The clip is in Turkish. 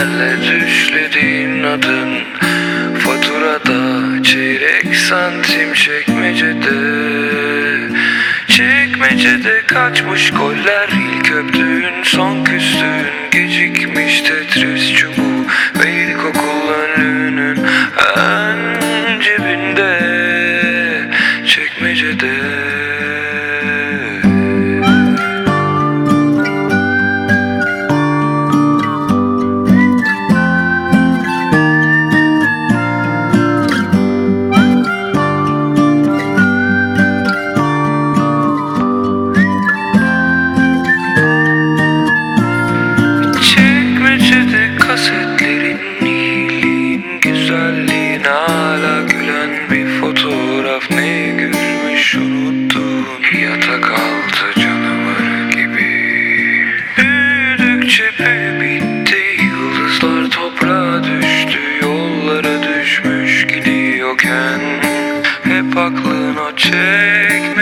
harflerle düşlediğin adın. Faturada çeyrek santim çekmecede. Çekmecede kaçmış goller. İlk öptüğün son küstüğün. Gecikmiş tetris çubuğu ve ilkokul önlüğünün ön cebinde. Çekmecede. Güzelliğin hala gülen bir fotoğraf. Ne gülmüş unuttun yatak altı canavarı gibi. Büyüdükçe büyü bitti. Yıldızlar toprağa düştü. Yollara düşmüş gidiyorken. Hep aklın o çekmecede